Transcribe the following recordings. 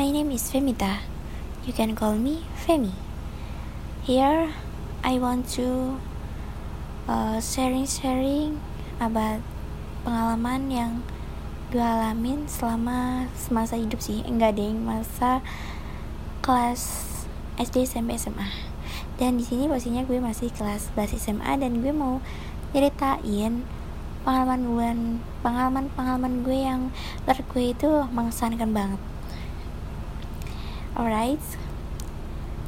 My name is Femita. You can call me Femi. Here, I want to uh, sharing-sharing about pengalaman yang gue alamin selama semasa hidup sih. Enggak deh, masa kelas SD SMP SMA. Dan di sini posisinya gue masih kelas 11 SMA dan gue mau ceritain pengalaman gue pengalaman pengalaman gue yang menurut itu mengesankan banget alright.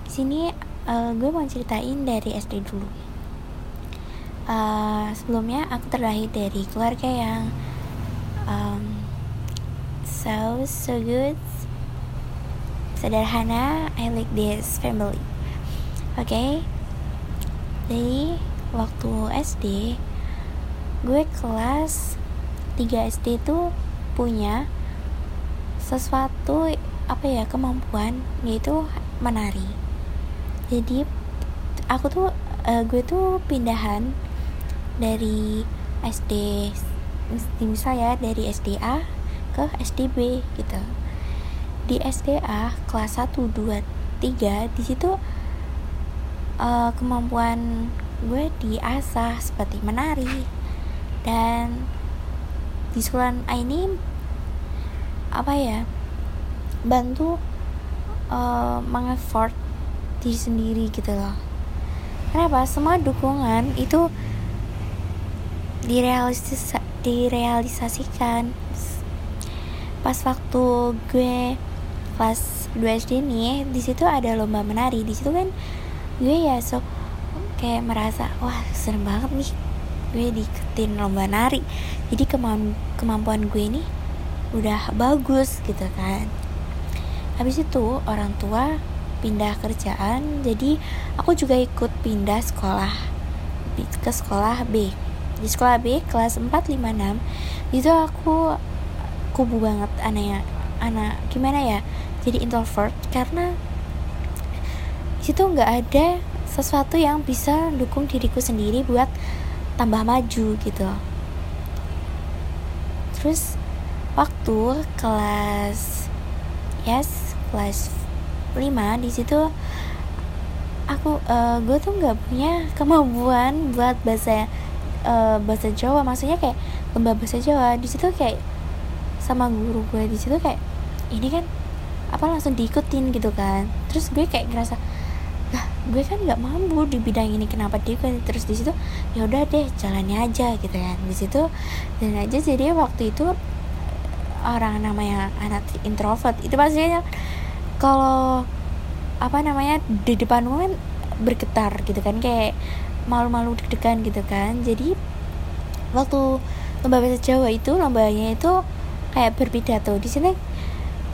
Sini uh, gue mau ceritain dari SD dulu. Uh, sebelumnya aku terlahir dari keluarga yang um, so so good sederhana I like this family. Oke? Okay? jadi waktu SD gue kelas 3 SD itu punya sesuatu apa ya kemampuan yaitu menari. Jadi aku tuh uh, gue tuh pindahan dari SD misal ya dari SDA ke SDB gitu. Di SDA kelas 1 2 3 di situ uh, kemampuan gue diasah seperti menari. Dan di sekolah ini apa ya bantu uh, mengeffort diri sendiri gitu loh. Kenapa? Semua dukungan itu direalisis direalisasikan. Pas waktu gue kelas 2 SD nih di situ ada lomba menari. Di situ kan gue ya so kayak merasa wah serem banget nih gue diiketin lomba nari. Jadi kemamp kemampuan gue ini udah bagus gitu kan habis itu orang tua pindah kerjaan jadi aku juga ikut pindah sekolah. Ke sekolah B. Di sekolah B kelas 4 5 6 itu aku kubu banget anaknya anak gimana ya jadi introvert karena situ nggak ada sesuatu yang bisa dukung diriku sendiri buat tambah maju gitu. Terus waktu kelas yes kelas 5 di situ aku uh, gue tuh nggak punya kemampuan buat bahasa uh, bahasa Jawa. Maksudnya kayak lomba bahasa Jawa. Di situ kayak sama guru gue di situ kayak ini kan apa langsung diikutin gitu kan. Terus gue kayak ngerasa gue kan nggak mampu di bidang ini kenapa dia terus di situ ya udah deh jalannya aja gitu kan. Di situ dan aja jadi waktu itu orang namanya anak introvert. Itu pastinya kalau apa namanya di depan kan bergetar gitu kan kayak malu-malu deg-degan gitu kan. Jadi waktu lomba bahasa Jawa itu lombanya itu kayak berpidato. Di sini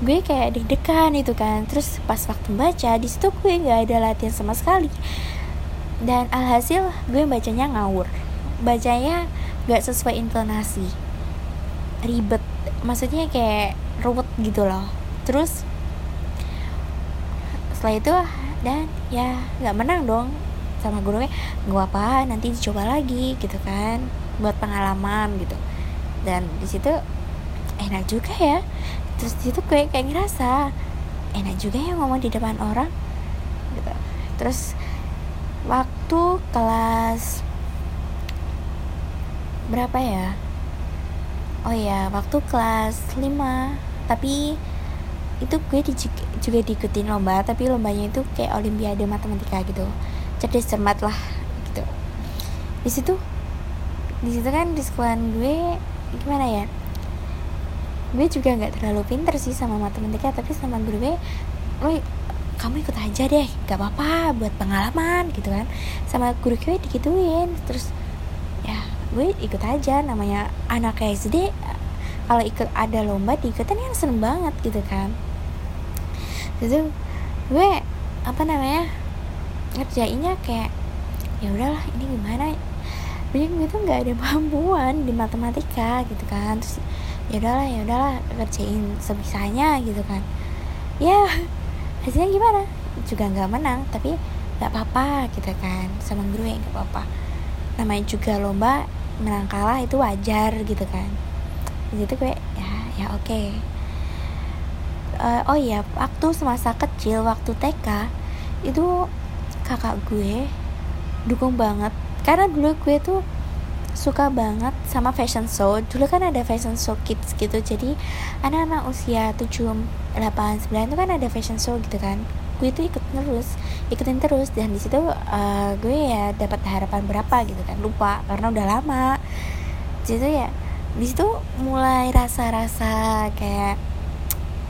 gue kayak deg-degan itu kan. Terus pas waktu baca di situ gue nggak ada latihan sama sekali. Dan alhasil gue bacanya ngawur. Bacanya nggak sesuai intonasi. Ribet. Maksudnya kayak ruwet gitu loh. Terus setelah itu dan ya nggak menang dong sama gurunya nggak apa nanti dicoba lagi gitu kan buat pengalaman gitu. Dan di situ enak juga ya. Terus itu gue kayak ngerasa enak juga ya ngomong di depan orang gitu. Terus waktu kelas berapa ya? Oh ya waktu kelas 5 tapi itu gue di, juga diikutin lomba tapi lombanya itu kayak olimpiade matematika gitu. Cerdas cermat lah gitu. Di situ di situ kan di sekolah gue gimana ya gue juga nggak terlalu pinter sih sama matematika tapi sama guru gue lo kamu ikut aja deh gak apa-apa buat pengalaman gitu kan. Sama guru gue digituin terus ya gue ikut aja namanya anak SD kalau ikut ada lomba diikutin kan seneng banget gitu kan itu gue apa namanya ngerjainnya kayak ya udahlah ini gimana? Gue tuh nggak ada kemampuan di matematika gitu kan. Terus ya udahlah ya udahlah kerjain sebisanya gitu kan. Ya hasilnya gimana? Juga nggak menang tapi nggak apa-apa gitu kan. Sama ya nggak apa-apa. Namanya juga lomba menang kalah itu wajar gitu kan. Jadi gue ya ya oke. okay. Uh, oh iya waktu semasa kecil waktu TK itu kakak gue dukung banget. Karena dulu gue tuh suka banget sama fashion show. Dulu kan ada fashion show kids gitu jadi anak-anak usia 7, 8, 9 itu kan ada fashion show gitu kan. Gue tuh ikut terus ikutin terus dan di situ uh, gue ya dapat harapan berapa gitu kan. Lupa karena udah lama. Jadi ya di situ mulai rasa-rasa kayak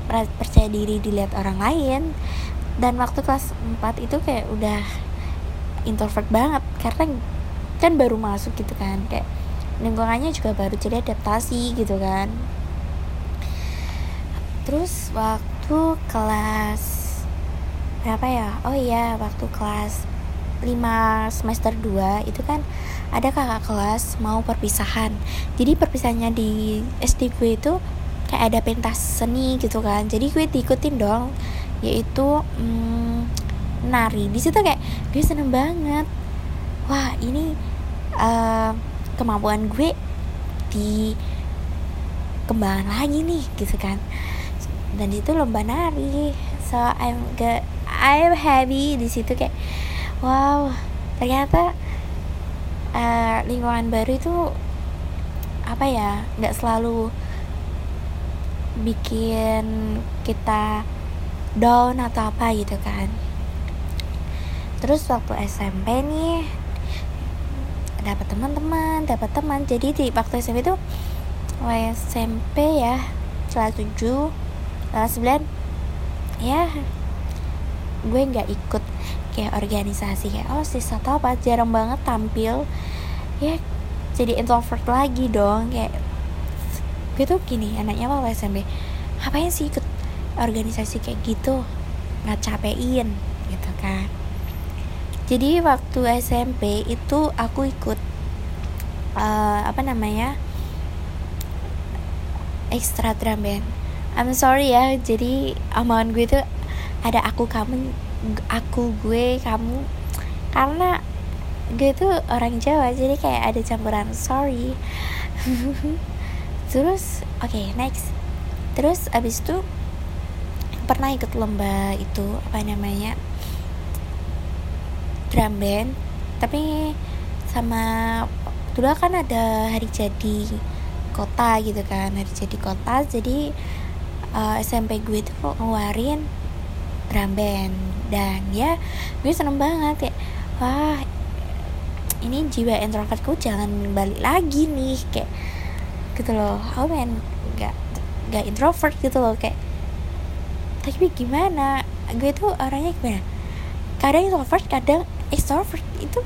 percaya diri dilihat orang lain. Dan waktu kelas 4 itu kayak udah introvert banget karena kan baru masuk gitu kan kayak lingkungannya juga baru jadi adaptasi gitu kan. Terus waktu kelas berapa ya? Oh iya waktu kelas 5 semester 2 itu kan ada kakak kelas mau perpisahan. Jadi perpisahannya di SD gue itu kayak ada pentas seni gitu kan. Jadi gue diikutin dong yaitu hmm, nari. Di situ kayak gue seneng banget. Wah ini uh, kemampuan gue di kembangan lagi nih gitu kan. Dan itu lomba nari. So I'm get I'm happy di situ kayak wow ternyata uh, lingkungan baru itu apa ya nggak selalu bikin kita down atau apa gitu kan. Terus waktu SMP nih dapat teman-teman dapat teman. Jadi di waktu SMP itu SMP ya kelas 7 kelas 9 ya gue nggak ikut kayak organisasi kayak oh sih atau apa? Jarang banget tampil. Ya jadi introvert lagi dong kayak gue tuh gini anaknya waktu SMP ngapain sih ikut organisasi kayak gitu? Nggak capein gitu kan. Jadi waktu SMP itu aku ikut uh, apa namanya extra drum band. I'm sorry ya jadi omongan gue itu ada aku kamu aku gue kamu. Karena gue tuh orang Jawa jadi kayak ada campuran sorry terus oke okay, next. Terus abis itu pernah ikut lomba itu apa namanya drum band tapi sama dulu kan ada hari jadi kota gitu kan hari jadi kota jadi uh, eh, SMP gue tuh ngeluarin drum band. Dan ya gue seneng banget ya wah ini jiwa introvertku jangan balik lagi nih kayak gitu loh. Oh man gak gak introvert gitu loh kayak tapi gimana? Gue tuh orangnya gimana? Kadang introvert kadang extrovert. Itu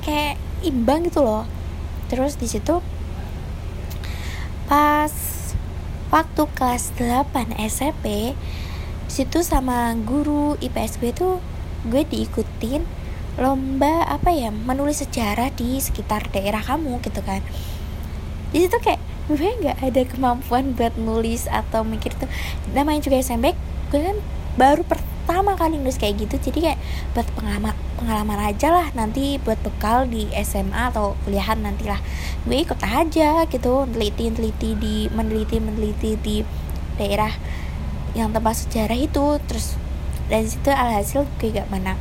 kayak imbang gitu loh. Terus di situ pas waktu kelas 8 SMP situ sama guru IPS gue tuh gue diikutin lomba apa ya menulis sejarah di sekitar daerah kamu gitu kan. Di situ kayak gue nggak ada kemampuan buat nulis atau mikir tuh namanya juga SMP gue kan baru pertama kali nulis kayak gitu jadi kayak buat pengalaman pengalaman aja lah nanti buat bekal di SMA atau kuliahan nantilah. Gue ikut aja gitu teliti teliti di meneliti meneliti di daerah yang tempat sejarah itu terus dari situ alhasil gue gak menang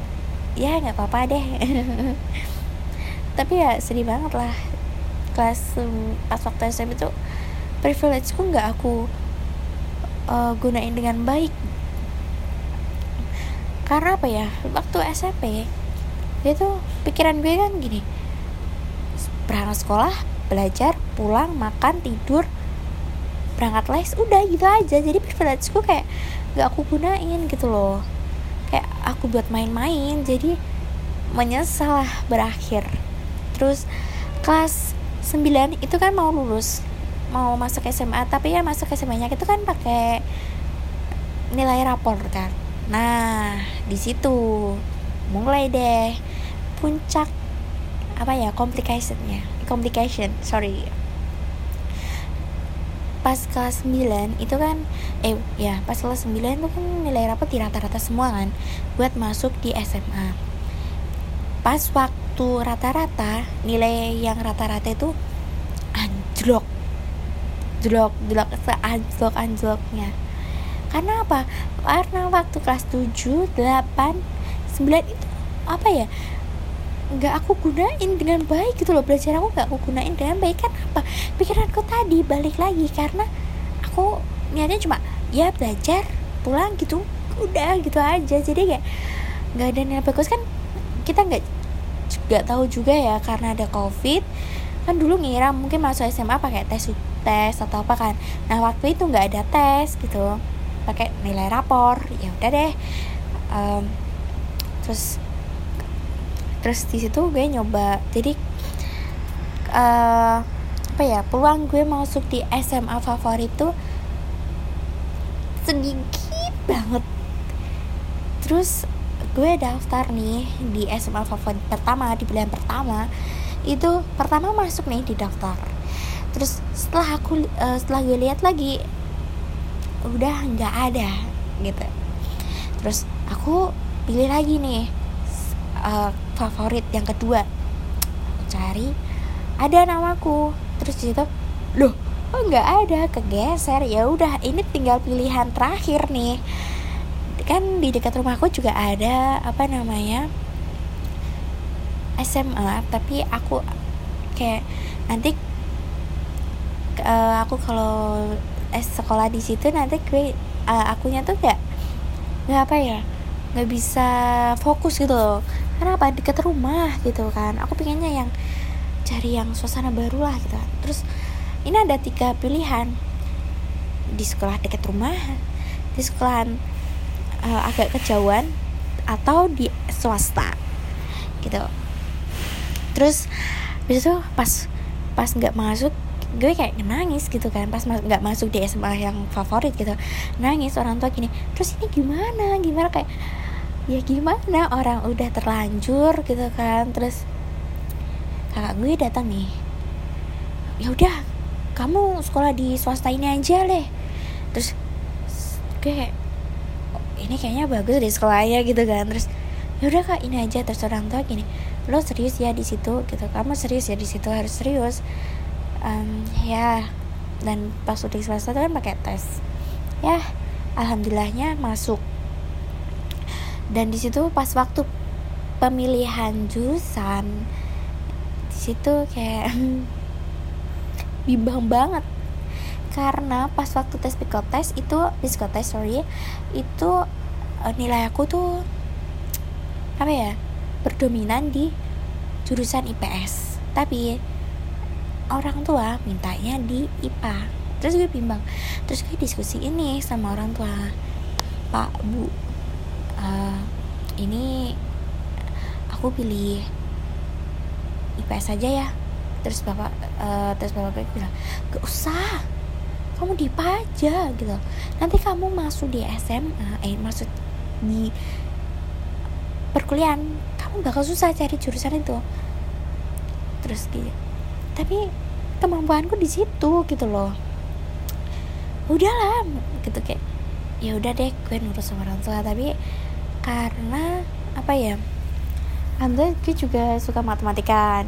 ya nggak apa-apa deh. Tapi ya sedih banget lah kelas pas waktu SMP itu privilege ku nggak aku uh, gunain dengan baik. Karena apa ya? Waktu SMP itu pikiran gue kan gini berangkat sekolah belajar pulang makan tidur berangkat les udah gitu aja. Jadi privilege gue kayak gak aku gunain gitu loh. Kayak aku buat main-main jadi menyesal lah berakhir. Terus kelas 9 itu kan mau lulus mau masuk SMA tapi ya masuk SMA nya itu kan pakai nilai rapor kan. Nah, di situ mulai deh puncak apa ya complicationnya. Complication sorry. Pas kelas 9 itu kan eh ya pas kelas 9 itu kan nilai rapot di rata-rata semua kan buat masuk di SMA pas waktu rata-rata nilai yang rata-rata itu anjlok. Jlok jlok seanjlok anjloknya. Karena apa? Karena waktu kelas 7 8 9 itu apa ya nggak aku gunain dengan baik gitu loh. Belajar aku nggak aku gunain dengan baik. Kan apa? Pikiranku tadi balik lagi. Karena aku niatnya cuma ya belajar pulang gitu udah gitu aja. Jadi kayak nggak ada nilai bagus. Kan kita nggak nggak tahu juga ya karena ada covid. Kan dulu ngira mungkin masuk SMA pakai tes tes atau apa kan. Nah waktu itu nggak ada tes gitu pakai nilai rapor. Ya udah deh. Um, terus terus di situ gue nyoba. Jadi uh, apa ya peluang gue masuk di SMA favorit tuh sedikit banget. Terus gue daftar nih di SMA favorit pertama di pilihan pertama itu pertama masuk nih di daftar. Terus setelah aku uh, setelah gue lihat lagi udah nggak ada gitu. Terus aku pilih lagi nih uh, favorit yang kedua. Aku cari ada namaku. Terus situ loh oh nggak ada? Kegeser. Ya udah ini tinggal pilihan terakhir nih kan di dekat rumahku juga ada apa namanya SMA tapi aku kayak nanti uh, aku kalau eh, sekolah di situ nanti gue uh, akunya tuh kayak nggak apa ya nggak bisa fokus gitu loh. Karena apa? Dekat rumah gitu kan. Aku pengennya yang cari yang suasana baru lah gitu. Kan. terus ini ada tiga pilihan. Di sekolah dekat rumah di sekolah uh, agak kejauhan atau di swasta gitu. Terus itu pas pas nggak masuk gue kayak nangis gitu kan pas nggak ma masuk di SMA yang favorit gitu nangis orang tua gini terus ini gimana? Gimana kayak ya gimana? Orang udah terlanjur gitu kan. Terus kakak gue datang nih ya udah kamu sekolah di swasta ini aja leh terus gue kayak ini kayaknya bagus di sekolahnya gitu kan. Terus ya udah kak ini aja. Terus orang tua gini lo serius ya di situ? Gitu kamu serius ya di situ harus serius. Um, ya dan pas udah swasta tuh kan pakai tes. Ya alhamdulillahnya masuk. Dan di situ pas waktu pemilihan jurusan di situ kayak bimbang banget karena pas waktu tes psikotes itu psikotes sorry itu uh, nilai aku tuh apa ya berdominan di jurusan IPS tapi orang tua mintanya di IPA terus gue bimbang terus gue diskusi ini sama orang tua pak bu uh, ini aku pilih IPS aja ya. Terus bapak uh, terus bapak gue bilang gak usah kamu di aja gitu. Nanti kamu masuk di SMA eh masuk di perkuliahan kamu bakal susah cari jurusan itu. Terus gitu. Tapi kemampuanku di situ gitu loh. Udahlah gitu kayak ya udah deh gue nurut sama orang tua. Tapi karena apa ya anda gue juga suka matematika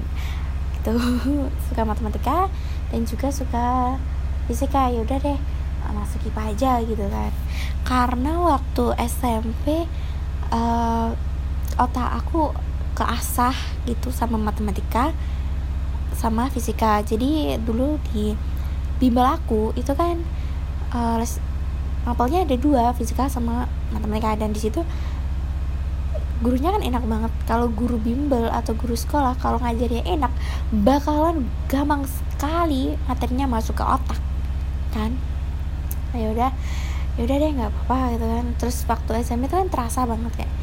gitu. Suka matematika dan juga suka fisika ya udah deh masuk IPA aja gitu kan. Karena waktu SMP uh, otak aku keasah gitu sama matematika sama fisika. Jadi dulu di bimbel aku itu kan uh, ada dua fisika sama matematika. Dan di situ gurunya kan enak banget. Kalau guru bimbel atau guru sekolah kalau ngajarnya enak bakalan gampang sekali materinya masuk ke otak kan. Ya udah ya udah deh nggak apa-apa gitu kan. Terus waktu SMP itu kan terasa banget kayak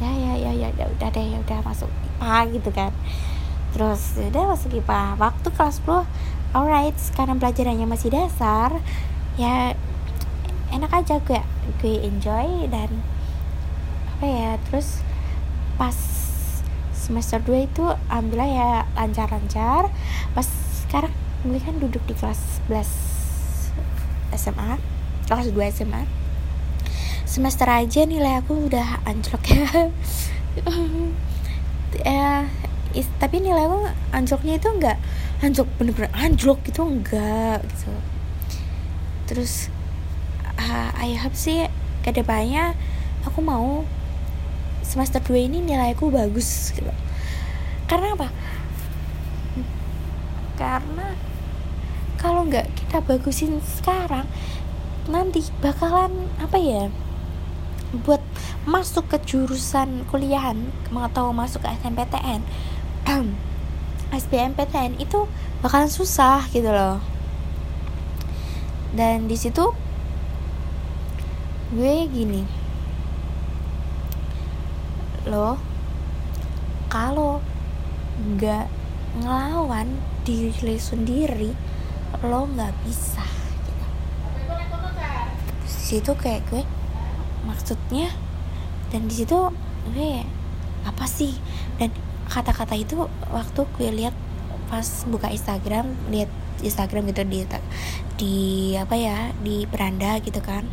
ya ya ya ya udah udah deh ya udah masuk IPA gitu kan. Terus ya udah masuk IPA waktu kelas 10 alright sekarang pelajarannya masih dasar ya enak aja gue gue enjoy dan apa ya terus pas semester 2 itu alhamdulillah ya lancar-lancar. Pas sekarang gue kan duduk di kelas 11 SMA kelas 2 SMA semester aja nilai aku udah anjlok ya. Ya is, tapi nilai aku anjloknya itu enggak anjlok bener-bener anjlok gitu enggak gitu. Terus uh, I sih ke depannya aku mau semester 2 ini nilaiku bagus gitu karena apa? Karena kalau nggak kita bagusin sekarang nanti bakalan apa ya buat masuk ke jurusan kuliahan atau masuk ke SNPTN SBMPTN itu bakalan susah gitu loh. Dan di situ gue gini. Lo kalau nggak ngelawan diri sendiri lo nggak bisa gitu. situ kayak gue maksudnya dan di situ gue apa sih? Dan kata-kata itu waktu gue lihat pas buka Instagram lihat Instagram gitu di di apa ya di beranda gitu kan.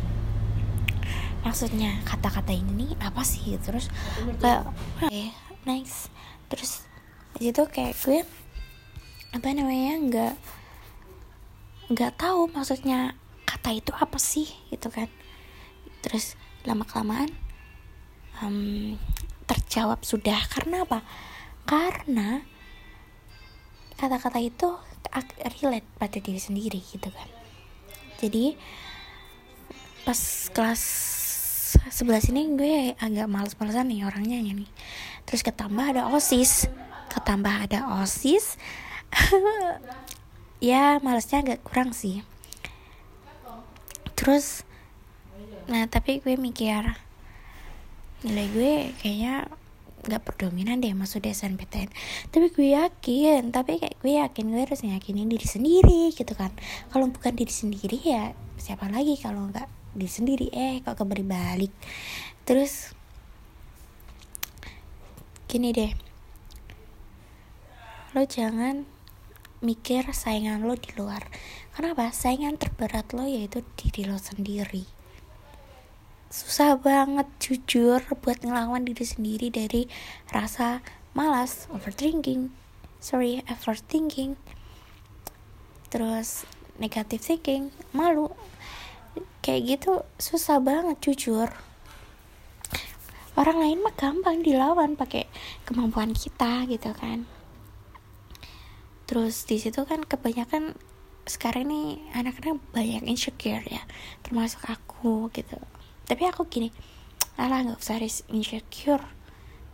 Maksudnya kata-kata ini apa sih? Terus kayak oke okay, next. Terus itu kayak gue apa namanya nggak nggak tahu maksudnya kata itu apa sih gitu kan. Terus lama kelamaan um, terjawab sudah. Karena apa? Karena kata-kata itu relate pada diri sendiri gitu kan. Jadi pas kelas sebelah sini gue agak males-malesan nih orangnya nih. Terus ketambah ada osis. Ketambah ada osis ya malesnya agak kurang sih. Terus nah tapi gue mikir nilai gue kayaknya nggak berdominan deh masuk di SNPTN tapi gue yakin tapi kayak gue yakin gue harus yakinin diri sendiri gitu kan. Kalau bukan diri sendiri ya siapa lagi kalau nggak diri sendiri? Eh kok kembali balik? Terus gini deh. Lo jangan mikir saingan lo di luar. Kenapa? Saingan terberat lo yaitu diri lo sendiri. Susah banget jujur buat ngelawan diri sendiri dari rasa malas overthinking. Sorry overthinking. Terus negative thinking malu. Kayak gitu susah banget jujur. Orang lain mah gampang dilawan pakai kemampuan kita gitu kan terus di situ kan kebanyakan sekarang ini anak-anak banyak insecure ya termasuk aku gitu. Tapi aku gini alah nggak usah insecure.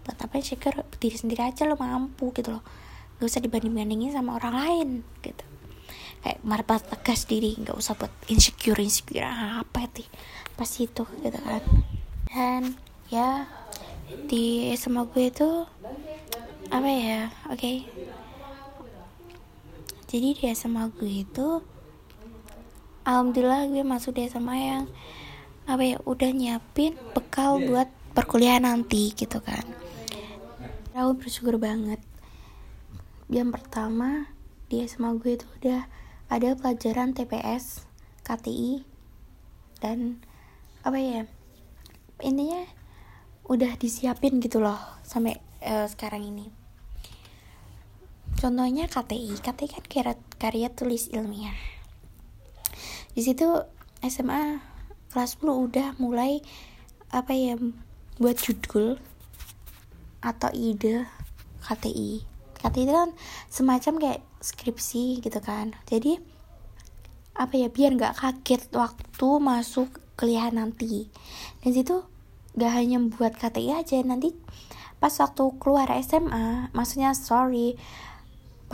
Buat apa insecure diri sendiri aja lo mampu gitu loh. Nggak usah dibanding bandingin sama orang lain gitu. Kayak marah tegas diri nggak usah buat insecure insecure apa itu pas itu gitu kan. Dan ya di SMA gue itu apa ya oke okay, jadi di SMA gue itu alhamdulillah gue masuk di SMA yang apa ya udah nyiapin bekal buat perkuliahan nanti gitu kan. Aku bersyukur banget. Yang pertama di SMA gue itu udah ada pelajaran TPS KTI dan apa ya intinya udah disiapin gitu loh sampai uh, sekarang ini contohnya KTI KTI kan karya, karya tulis ilmiah. Di situ SMA kelas 10 udah mulai apa ya buat judul atau ide KTI KTI itu kan semacam kayak skripsi gitu kan. Jadi apa ya biar nggak kaget waktu masuk kuliah nanti. Dan situ gak hanya buat KTI aja nanti pas waktu keluar SMA maksudnya sorry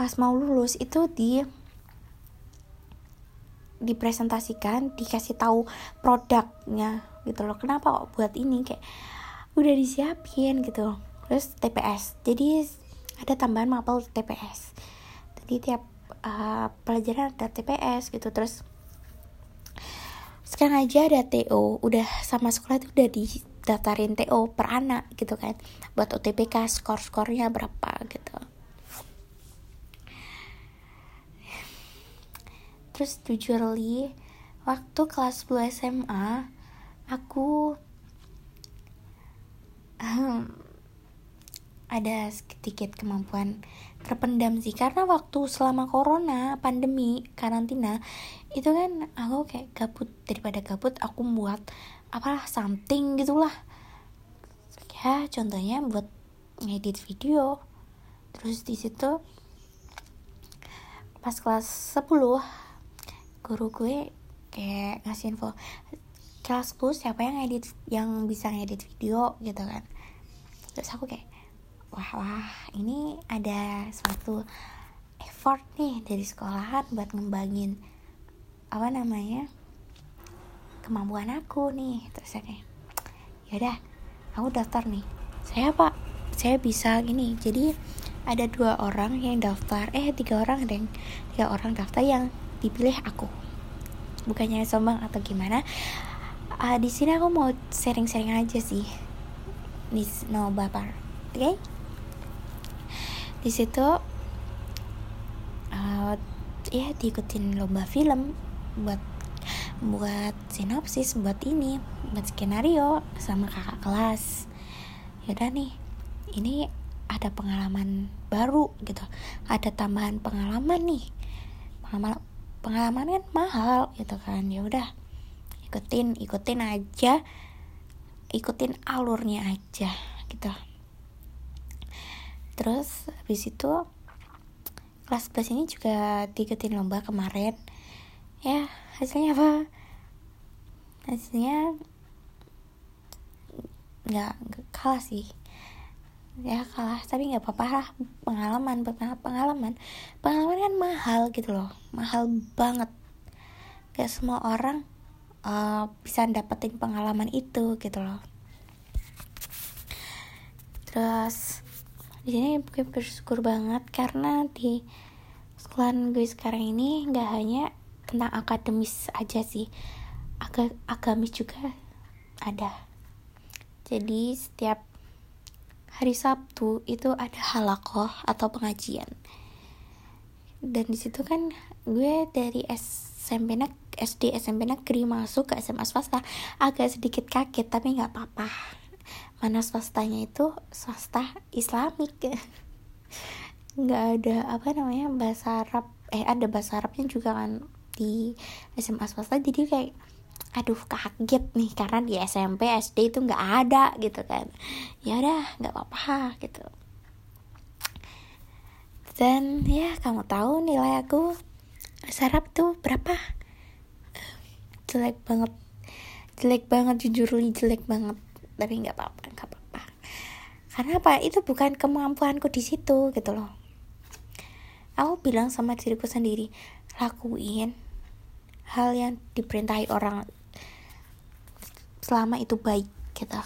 pas mau lulus itu di dipresentasikan dikasih tahu produknya gitu loh. Kenapa kok buat ini? Kayak udah disiapin gitu. Terus TPS jadi ada tambahan mapel TPS jadi tiap uh, pelajaran ada TPS gitu. Terus sekarang aja ada TO udah sama sekolah itu udah didaftarin TO per anak gitu kan. Buat UTBK skor-skornya berapa gitu terus jujur li waktu kelas 10 SMA aku um, ada sedikit kemampuan terpendam sih. Karena waktu selama corona pandemi karantina itu kan aku kayak gabut. Daripada gabut aku buat apalah something gitulah. Ya contohnya buat ngedit video. Terus di situ pas kelas 10 guru gue kayak ngasih info kelas 10 siapa yang edit yang bisa ngedit video? gitu kan. Terus aku kayak wah wah ini ada suatu effort nih dari sekolahan buat ngembangin apa namanya kemampuan aku nih. Terus saya kayak yaudah aku daftar nih. Saya pak saya bisa gini jadi ada dua orang yang daftar eh tiga orang deng. Tiga orang daftar yang dipilih aku bukannya sombong atau gimana uh, di sini aku mau sharing-sharing aja sih. Di no baper oke? Okay? di situ uh, ya diikutin lomba film buat buat sinopsis buat ini buat skenario sama kakak kelas. Yaudah nih ini ada pengalaman baru gitu. Ada tambahan pengalaman nih. Pengalaman pengalaman kan mahal gitu kan. Ya udah ikutin ikutin aja ikutin alurnya aja gitu. Terus habis itu kelas 11 ini juga diikutin lomba kemarin. Ya hasilnya apa? Hasilnya nggak kalah sih ya kalah tapi nggak apa-apa lah. Pengalaman pengalaman. Pengalaman kan mahal gitu loh. Mahal banget. Kayak semua orang uh, bisa dapetin pengalaman itu gitu loh. Terus di sini gue bersyukur banget karena di sekolah gue sekarang ini nggak hanya tentang akademis aja sih. Aga agamis juga ada. Jadi setiap hari Sabtu itu ada halakoh atau pengajian. Dan di situ kan gue dari SMP nek SD SMP negeri masuk ke SMA swasta. Agak sedikit kaget tapi nggak apa-apa. Mana swastanya itu? Swasta islamik. Nggak ada apa namanya bahasa Arab. Eh ada bahasa Arabnya juga kan di SMA swasta. Jadi kayak aduh kaget nih karena di SMP SD itu nggak ada gitu kan. Ya udah nggak apa-apa gitu. Dan ya kamu tahu nilai aku sarap tuh berapa? Jelek banget. Jelek banget jujur jelek banget. Tapi nggak apa-apa nggak apa-apa. Karena apa? Itu bukan kemampuanku di situ gitu loh. Aku bilang sama diriku sendiri lakuin hal yang diperintahi orang selama itu baik gitu.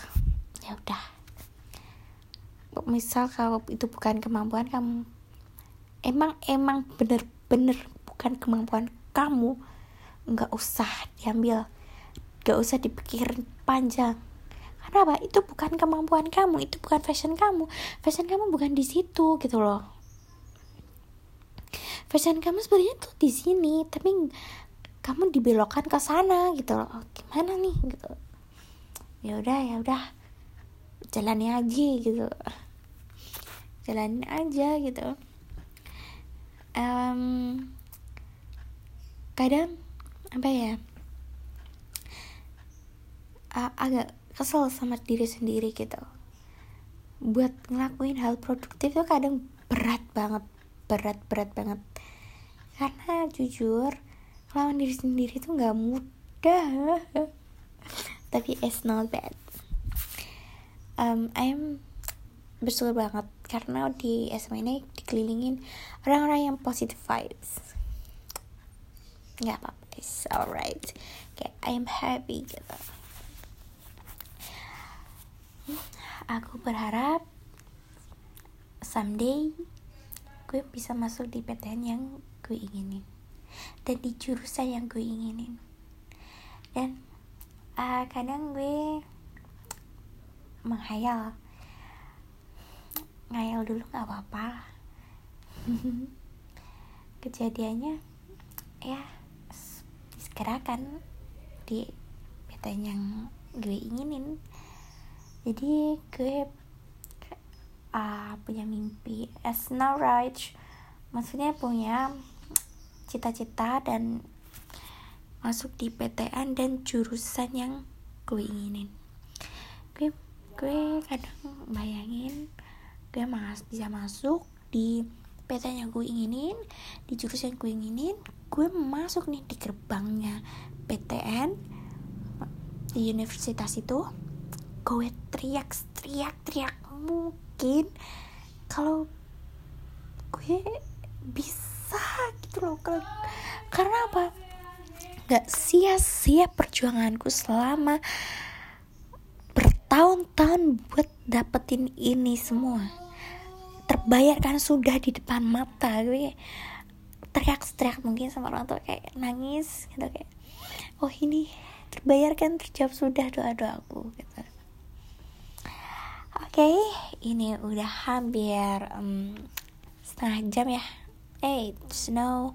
Ya udah. Misal kalau itu bukan kemampuan kamu emang emang bener-bener bukan kemampuan kamu nggak usah diambil nggak usah dipikirin panjang. Karena apa? Itu bukan kemampuan kamu itu bukan fashion kamu. Fashion kamu bukan di situ gitu loh. Fashion kamu sebenarnya tuh di sini tapi kamu dibelokkan ke sana gitu loh. Gimana nih gitu ya udah ya udah. Jalani aja gitu. Jalanin aja gitu. Um, kadang apa ya uh, agak kesel sama diri sendiri gitu. Buat ngelakuin hal produktif itu kadang berat banget berat berat banget. Karena jujur lawan diri sendiri itu nggak mudah tapi it's not bad. Um, I'm bersyukur banget karena di SMA ini dikelilingin orang-orang yang positive vibes. Nggak apa-apa it's alright. Kayak I'm happy gitu. Aku berharap someday gue bisa masuk di PTN yang gue inginin. Dan di jurusan yang gue inginin. Dan uh, kadang gue menghayal. Ngayal dulu nggak apa-apa. Kejadiannya ya segerakan di PTN yang gue inginin. Jadi gue uh, punya mimpi. As no right. Maksudnya punya cita-cita dan masuk di PTN dan jurusan yang gue inginin. Gue gue kadang bayangin gue mas bisa masuk di PTN yang gue inginin di jurusan yang gue inginin gue masuk nih di gerbangnya PTN di universitas itu. Gue teriak teriak teriak mungkin kalau gue bisa gitu loh karena apa gak sia-sia perjuanganku selama bertahun-tahun buat dapetin ini semua. Terbayarkan sudah di depan mata gue teriak-teriak mungkin sama orang tua kayak nangis gitu kayak oh ini terbayarkan terjawab sudah doa-doaku gitu. Oke okay, ini udah hampir um, setengah jam ya. Eh hey, snow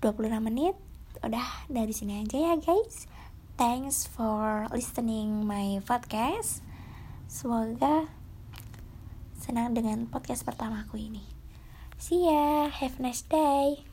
26 menit udah dari sini aja ya guys. Thanks for listening my podcast. Semoga senang dengan podcast pertamaku ini. See ya. Have a nice day